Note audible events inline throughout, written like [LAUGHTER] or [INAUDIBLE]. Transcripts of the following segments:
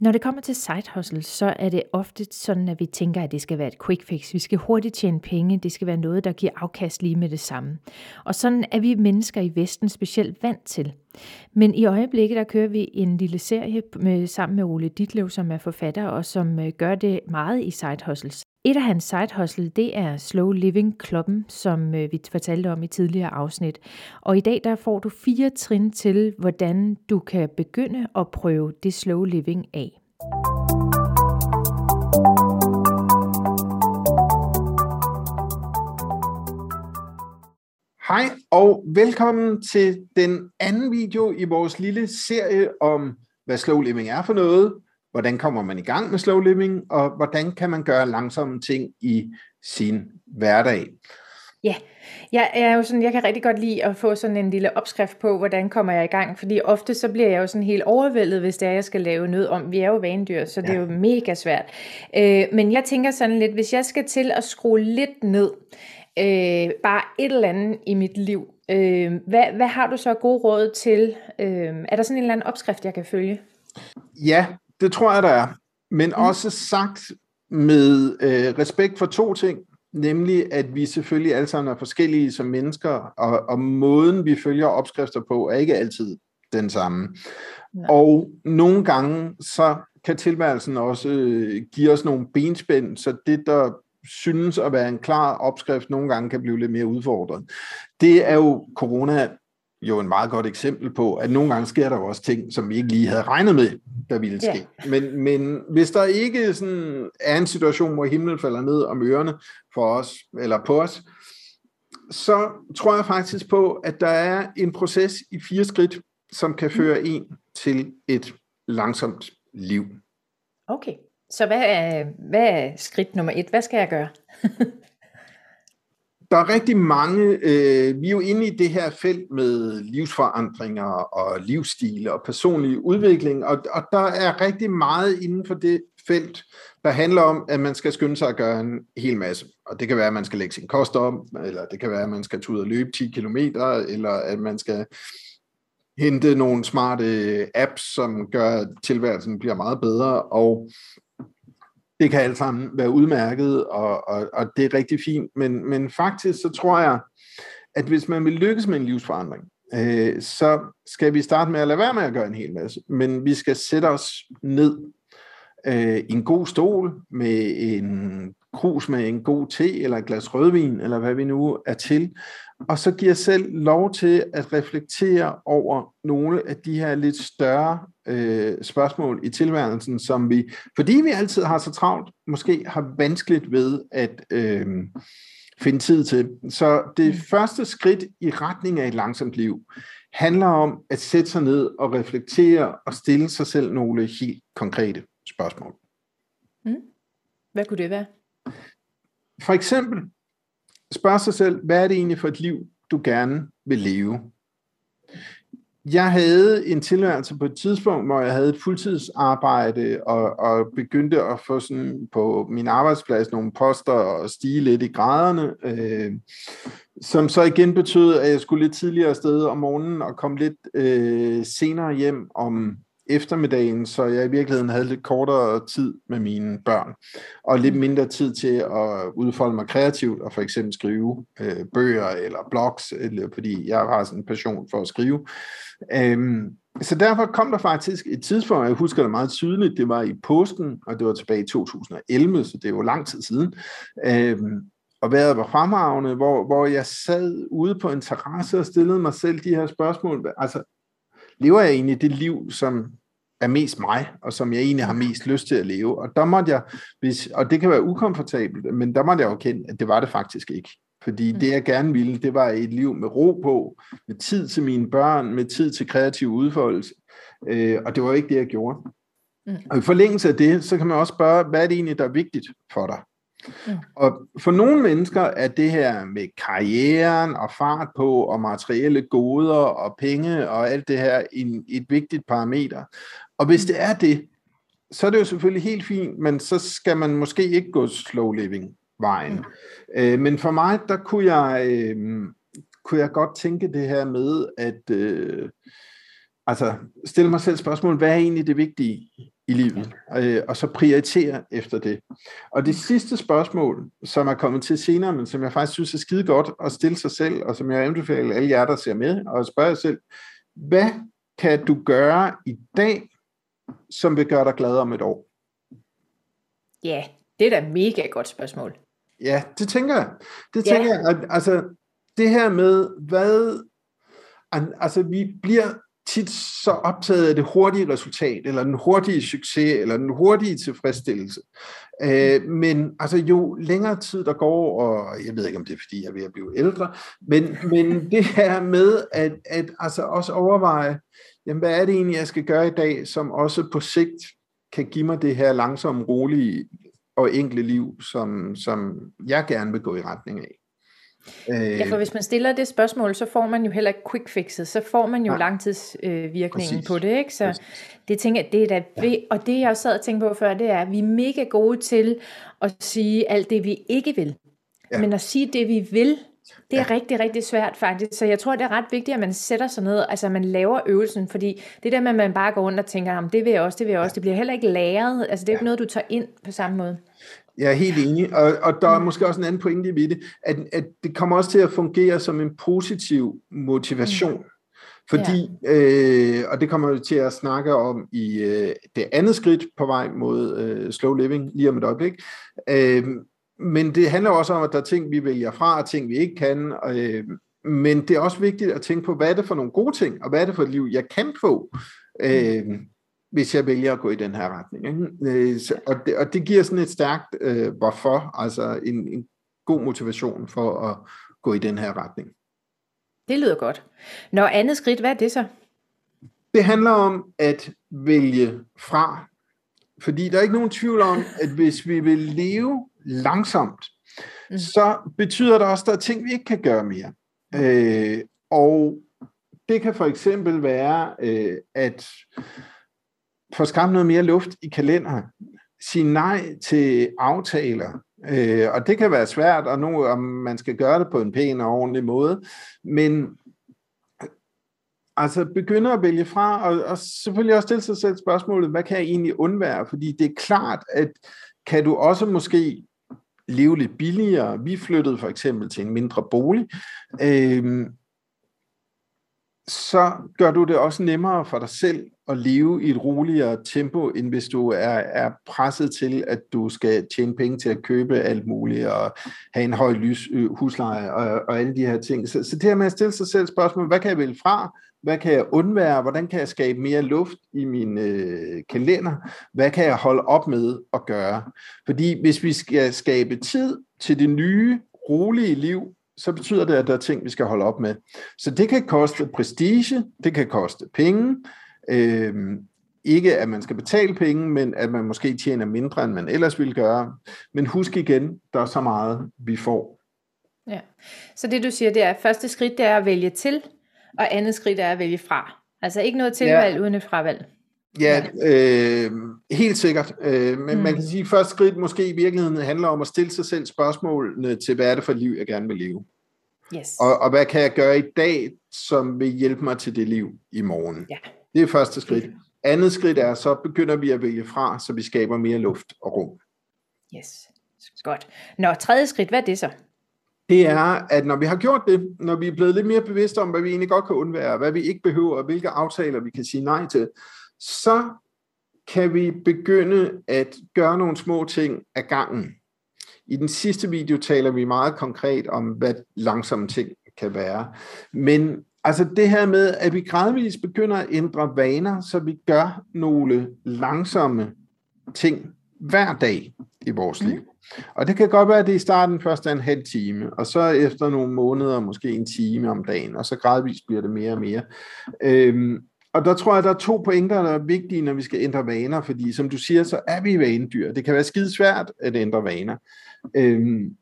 Når det kommer til side hustle, så er det ofte sådan, at vi tænker, at det skal være et quick fix. Vi skal hurtigt tjene penge. Det skal være noget, der giver afkast lige med det samme. Og sådan er vi mennesker i Vesten specielt vant til. Men i øjeblikket, der kører vi en lille serie med, sammen med Ole Ditlev, som er forfatter, og som øh, gør det meget i side hustles. Et af hans side hustle, det er Slow Living Klubben, som øh, vi fortalte om i tidligere afsnit. Og i dag der får du fire trin til, hvordan du kan begynde at prøve det slow living af. Hej og velkommen til den anden video i vores lille serie om, hvad slow living er for noget, hvordan kommer man i gang med slow living, og hvordan kan man gøre langsomme ting i sin hverdag. Ja, jeg er jo sådan, jeg kan rigtig godt lide at få sådan en lille opskrift på, hvordan kommer jeg i gang, fordi ofte så bliver jeg jo sådan helt overvældet, hvis det er, jeg skal lave noget om. Vi er jo vanedyr, så det ja. er jo mega svært. Øh, men jeg tænker sådan lidt, hvis jeg skal til at skrue lidt ned, øh, bare et eller andet i mit liv, øh, hvad, hvad har du så gode råd til? Øh, er der sådan en eller anden opskrift, jeg kan følge? Ja, det tror jeg, der er. Men mm. også sagt med øh, respekt for to ting, nemlig at vi selvfølgelig alle sammen er forskellige som mennesker, og, og måden vi følger opskrifter på er ikke altid den samme. Nej. Og nogle gange så kan tilværelsen også øh, give os nogle benspænd, så det der synes at være en klar opskrift, nogle gange kan blive lidt mere udfordret. Det er jo corona jo en meget godt eksempel på, at nogle gange sker der jo også ting, som vi ikke lige havde regnet med, der ville ske. Ja. Men, men hvis der ikke sådan er en situation, hvor himlen falder ned om ørerne for os, eller på os, så tror jeg faktisk på, at der er en proces i fire skridt, som kan føre en til et langsomt liv. Okay, så hvad er, hvad er skridt nummer et? Hvad skal jeg gøre? [LAUGHS] der er rigtig mange, øh, vi er jo inde i det her felt med livsforandringer og livsstile og personlig udvikling, og, og der er rigtig meget inden for det felt, der handler om, at man skal skynde sig at gøre en hel masse. Og det kan være, at man skal lægge sin kost om, eller det kan være, at man skal tage ud og løbe 10 km, eller at man skal hente nogle smarte apps, som gør, at tilværelsen bliver meget bedre, og det kan alt sammen være udmærket, og, og, og det er rigtig fint, men, men faktisk så tror jeg, at hvis man vil lykkes med en livsforandring, øh, så skal vi starte med at lade være med at gøre en hel masse, men vi skal sætte os ned øh, i en god stol med en krus med en god te eller et glas rødvin, eller hvad vi nu er til, og så giver selv lov til at reflektere over nogle af de her lidt større øh, spørgsmål i tilværelsen, som vi, fordi vi altid har så travlt, måske har vanskeligt ved at øh, finde tid til. Så det mm. første skridt i retning af et langsomt liv handler om at sætte sig ned og reflektere og stille sig selv nogle helt konkrete spørgsmål. Mm. Hvad kunne det være? For eksempel, spørg sig selv, hvad er det egentlig for et liv, du gerne vil leve? Jeg havde en tilværelse på et tidspunkt, hvor jeg havde et fuldtidsarbejde og, og begyndte at få sådan på min arbejdsplads nogle poster og stige lidt i graderne, øh, som så igen betød, at jeg skulle lidt tidligere afsted om morgenen og komme lidt øh, senere hjem om eftermiddagen, så jeg i virkeligheden havde lidt kortere tid med mine børn, og lidt mm. mindre tid til at udfolde mig kreativt, og for eksempel skrive øh, bøger eller blogs, eller, fordi jeg har sådan en passion for at skrive. Øhm, så derfor kom der faktisk et tidspunkt, jeg husker det meget tydeligt, det var i påsken, og det var tilbage i 2011, så det er jo lang tid siden, øhm, og vejret var fremragende, hvor, hvor jeg sad ude på en terrasse og stillede mig selv de her spørgsmål. Altså, lever jeg egentlig det liv, som er mest mig, og som jeg egentlig har mest lyst til at leve. Og der måtte jeg, hvis, og det kan være ukomfortabelt, men der måtte jeg jo kende, at det var det faktisk ikke. Fordi mm. det jeg gerne ville, det var et liv med ro på, med tid til mine børn, med tid til kreativ udfoldelse. Øh, og det var ikke det, jeg gjorde. Mm. Og i forlængelse af det, så kan man også spørge, hvad er det egentlig, der er vigtigt for dig? Mm. Og for nogle mennesker er det her med karrieren og fart på og materielle goder og penge og alt det her en, et vigtigt parameter. Og hvis det er det, så er det jo selvfølgelig helt fint, men så skal man måske ikke gå slow living vejen. Mm. Øh, men for mig, der kunne jeg, øh, kunne jeg godt tænke det her med at øh, altså stille mig selv spørgsmål, hvad er egentlig det vigtige i livet, øh, og så prioritere efter det. Og det sidste spørgsmål, som er kommet til senere, men som jeg faktisk synes er skide godt at stille sig selv, og som jeg anbefaler alle jer, der ser med, og spørge jer selv, hvad kan du gøre i dag, som vil gøre dig glad om et år? Ja, det er da mega godt spørgsmål. Ja, det tænker jeg. Det tænker ja. jeg, at, altså, det her med, hvad, altså vi bliver tit så optaget af det hurtige resultat, eller den hurtige succes, eller den hurtige tilfredsstillelse. Øh, men altså jo længere tid der går, og jeg ved ikke om det er fordi jeg er ved at blive ældre, men, men det her med at, at altså også overveje, jamen hvad er det egentlig jeg skal gøre i dag, som også på sigt kan give mig det her langsomme, rolige og enkle liv, som, som jeg gerne vil gå i retning af. Ja, for hvis man stiller det spørgsmål, så får man jo heller ikke quick fixes, så får man jo langtidsvirkningen øh, på det, ikke? Så Præcis. det tænker jeg, det er da, ja. og det jeg sad og tænkte på før, det er, at vi er mega gode til at sige alt det, vi ikke vil. Ja. Men at sige det, vi vil, det er ja. rigtig, rigtig svært faktisk. Så jeg tror, det er ret vigtigt, at man sætter sig ned, altså man laver øvelsen, fordi det der med, at man bare går rundt og tænker, det vil jeg også, det vil jeg også, det bliver heller ikke læret. Altså det er ja. ikke noget, du tager ind på samme måde. Jeg er helt enig, og, og der er mm. måske også en anden pointe ved det, at, at det kommer også til at fungere som en positiv motivation. Mm. Fordi, ja. øh, og det kommer vi til at snakke om i øh, det andet skridt på vej mod øh, slow living, lige om et øjeblik. Øh, men det handler også om, at der er ting, vi vælger fra, og ting, vi ikke kan. Øh, men det er også vigtigt at tænke på, hvad er det for nogle gode ting, og hvad er det for et liv, jeg kan få. Øh, hvis jeg vælger at gå i den her retning. Ikke? Øh, og, det, og det giver sådan et stærkt øh, hvorfor, altså en, en god motivation for at gå i den her retning. Det lyder godt. Når andet skridt, hvad er det så? Det handler om at vælge fra. Fordi der er ikke nogen tvivl om, at hvis vi vil leve langsomt, mm. så betyder det også, at der er ting, vi ikke kan gøre mere. Øh, og det kan for eksempel være, øh, at få skabt noget mere luft i kalenderen. Sige nej til aftaler. Øh, og det kan være svært, og nu om man skal gøre det på en pæn og ordentlig måde. Men altså begynde at vælge fra, og, og selvfølgelig også stille sig selv spørgsmålet, hvad kan jeg egentlig undvære? Fordi det er klart, at kan du også måske leve lidt billigere. Vi flyttede for eksempel til en mindre bolig. Øh, så gør du det også nemmere for dig selv at leve i et roligere tempo, end hvis du er, er presset til, at du skal tjene penge til at købe alt muligt, og have en høj lys, øh, husleje og, og alle de her ting. Så, så det her med at stille sig selv spørgsmål, hvad kan jeg vælge fra? Hvad kan jeg undvære? Hvordan kan jeg skabe mere luft i min øh, kalender? Hvad kan jeg holde op med at gøre? Fordi hvis vi skal skabe tid til det nye, rolige liv, så betyder det, at der er ting, vi skal holde op med. Så det kan koste prestige, det kan koste penge, øh, ikke at man skal betale penge, men at man måske tjener mindre, end man ellers ville gøre. Men husk igen, der er så meget, vi får. Ja. Så det du siger, det er, at første skridt det er at vælge til, og andet skridt er at vælge fra. Altså ikke noget tilvalg ja. uden et fravalg. Ja, øh, helt sikkert. Øh, men mm. man kan sige, at første skridt måske i virkeligheden handler om at stille sig selv spørgsmålene til, hvad er det for et liv, jeg gerne vil leve? Yes. Og, og hvad kan jeg gøre i dag, som vil hjælpe mig til det liv i morgen? Ja. Det er første skridt. Andet skridt er, så begynder vi at vælge fra, så vi skaber mere luft og rum. Yes, godt. Nå, tredje skridt, hvad er det så? Det er, at når vi har gjort det, når vi er blevet lidt mere bevidste om, hvad vi egentlig godt kan undvære, hvad vi ikke behøver, og hvilke aftaler vi kan sige nej til, så kan vi begynde at gøre nogle små ting af gangen. I den sidste video taler vi meget konkret om, hvad langsomme ting kan være. Men altså det her med, at vi gradvist begynder at ændre vaner, så vi gør nogle langsomme ting hver dag i vores liv. Og det kan godt være, at det i starten først er en halv time, og så efter nogle måneder måske en time om dagen, og så gradvist bliver det mere og mere. Øhm, og der tror jeg, der er to pointer, der er vigtige, når vi skal ændre vaner, fordi som du siger, så er vi vanedyr. Det kan være skide svært at ændre vaner. Øhm,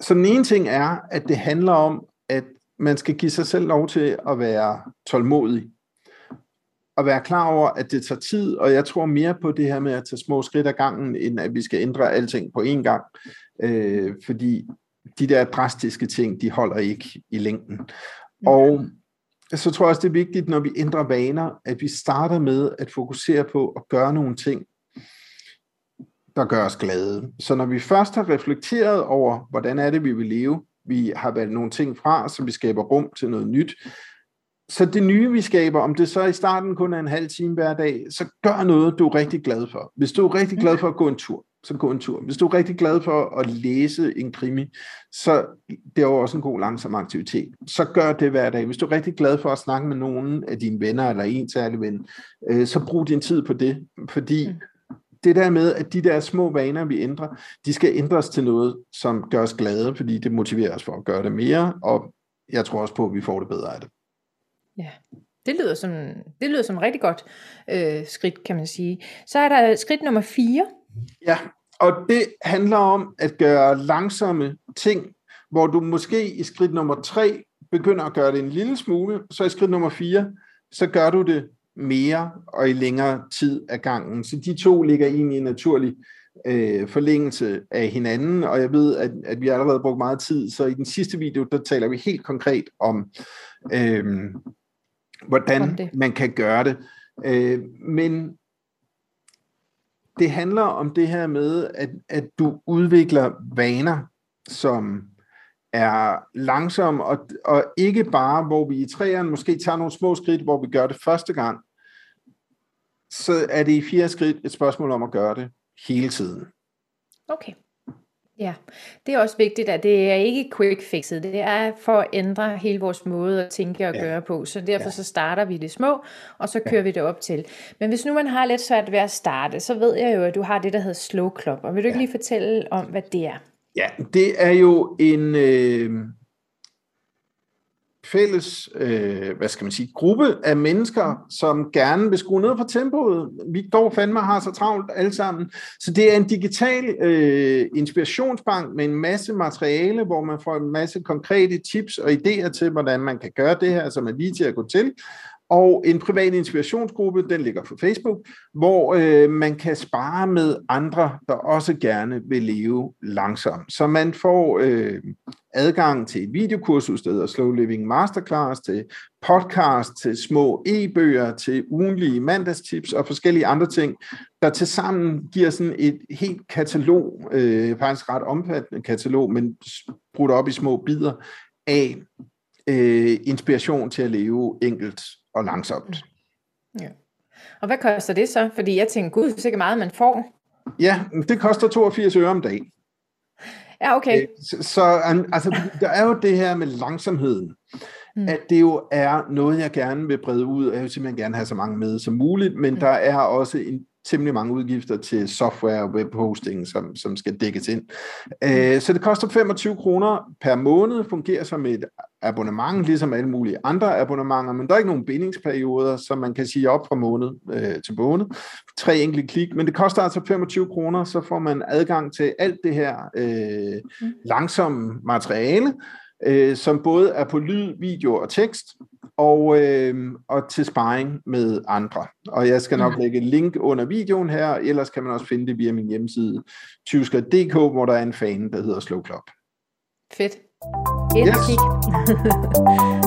så den ene ting er, at det handler om, at man skal give sig selv lov til at være tålmodig. Og være klar over, at det tager tid, og jeg tror mere på det her med at tage små skridt ad gangen, end at vi skal ændre alting på én gang. Øh, fordi de der drastiske ting, de holder ikke i længden. Og så tror jeg også, det er vigtigt, når vi ændrer vaner, at vi starter med at fokusere på at gøre nogle ting, der gør os glade. Så når vi først har reflekteret over, hvordan er det, vi vil leve, vi har valgt nogle ting fra, så vi skaber rum til noget nyt, så det nye, vi skaber, om det så i starten kun er en halv time hver dag, så gør noget, du er rigtig glad for. Hvis du er rigtig glad for at gå en tur, så gå en tur. Hvis du er rigtig glad for at læse en krimi, så det er jo også en god langsom aktivitet. Så gør det hver dag. Hvis du er rigtig glad for at snakke med nogen af dine venner, eller en særlig ven, øh, så brug din tid på det. Fordi. Mm det der med, at de der små vaner, vi ændrer, de skal ændres til noget, som gør os glade, fordi det motiverer os for at gøre det mere, og jeg tror også på, at vi får det bedre af det. Ja, det lyder som, det lyder som rigtig godt øh, skridt, kan man sige. Så er der skridt nummer 4. Ja, og det handler om at gøre langsomme ting, hvor du måske i skridt nummer 3 begynder at gøre det en lille smule, så i skridt nummer 4, så gør du det mere og i længere tid af gangen. Så de to ligger egentlig i en naturlig øh, forlængelse af hinanden, og jeg ved, at, at vi allerede brugt meget tid, så i den sidste video, der taler vi helt konkret om, øh, hvordan man kan gøre det. Øh, men det handler om det her med, at, at du udvikler vaner, som er langsomme, og, og ikke bare, hvor vi i træerne måske tager nogle små skridt, hvor vi gør det første gang, så er det i fire skridt et spørgsmål om at gøre det hele tiden. Okay. Ja, det er også vigtigt, at det er ikke quick fixet. Det er for at ændre hele vores måde at tænke og ja. gøre på. Så derfor ja. så starter vi det små, og så kører ja. vi det op til. Men hvis nu man har lidt svært ved at starte, så ved jeg jo, at du har det, der hedder slow club. Og vil du ikke ja. lige fortælle om, hvad det er? Ja, det er jo en, øh, fælles, øh, hvad skal man sige, gruppe af mennesker, som gerne vil skrue ned på tempoet. Vi går fandme har så travlt alle sammen. Så det er en digital øh, inspirationsbank med en masse materiale, hvor man får en masse konkrete tips og idéer til, hvordan man kan gøre det her, som er lige til at gå til og en privat inspirationsgruppe, den ligger på Facebook, hvor øh, man kan spare med andre, der også gerne vil leve langsomt. Så man får øh, adgang til et videokursus, der hedder Slow Living Masterclass, til podcast, til små e-bøger, til ugenlige mandagstips og forskellige andre ting, der til sammen giver sådan et helt katalog, øh, faktisk ret omfattende katalog, men brudt op i små bidder af øh, inspiration til at leve enkelt og langsomt. Ja. Og hvad koster det så? Fordi jeg tænker, gud, sikkert meget man får. Ja, det koster 82 øre om dagen. Ja, okay. Øh, så, så altså, der er jo det her med langsomheden, mm. at det jo er noget, jeg gerne vil brede ud, og jeg vil simpelthen gerne have så mange med som muligt, men mm. der er også en temmelig mange udgifter til software og webhosting, som, som skal dækkes ind. Øh, så det koster 25 kroner per måned, fungerer som et abonnement, ligesom alle mulige andre abonnementer, men der er ikke nogen bindingsperioder, som man kan sige op fra måned øh, til måned. Tre enkelte klik, men det koster altså 25 kroner, så får man adgang til alt det her øh, mm. langsomme materiale, øh, som både er på lyd, video og tekst, og, øh, og til sparring med andre. Og jeg skal nok mm. lægge et link under videoen her, ellers kan man også finde det via min hjemmeside, tysker.dk, hvor der er en fan, der hedder Slow Club. Fedt. Ind yes. [LAUGHS]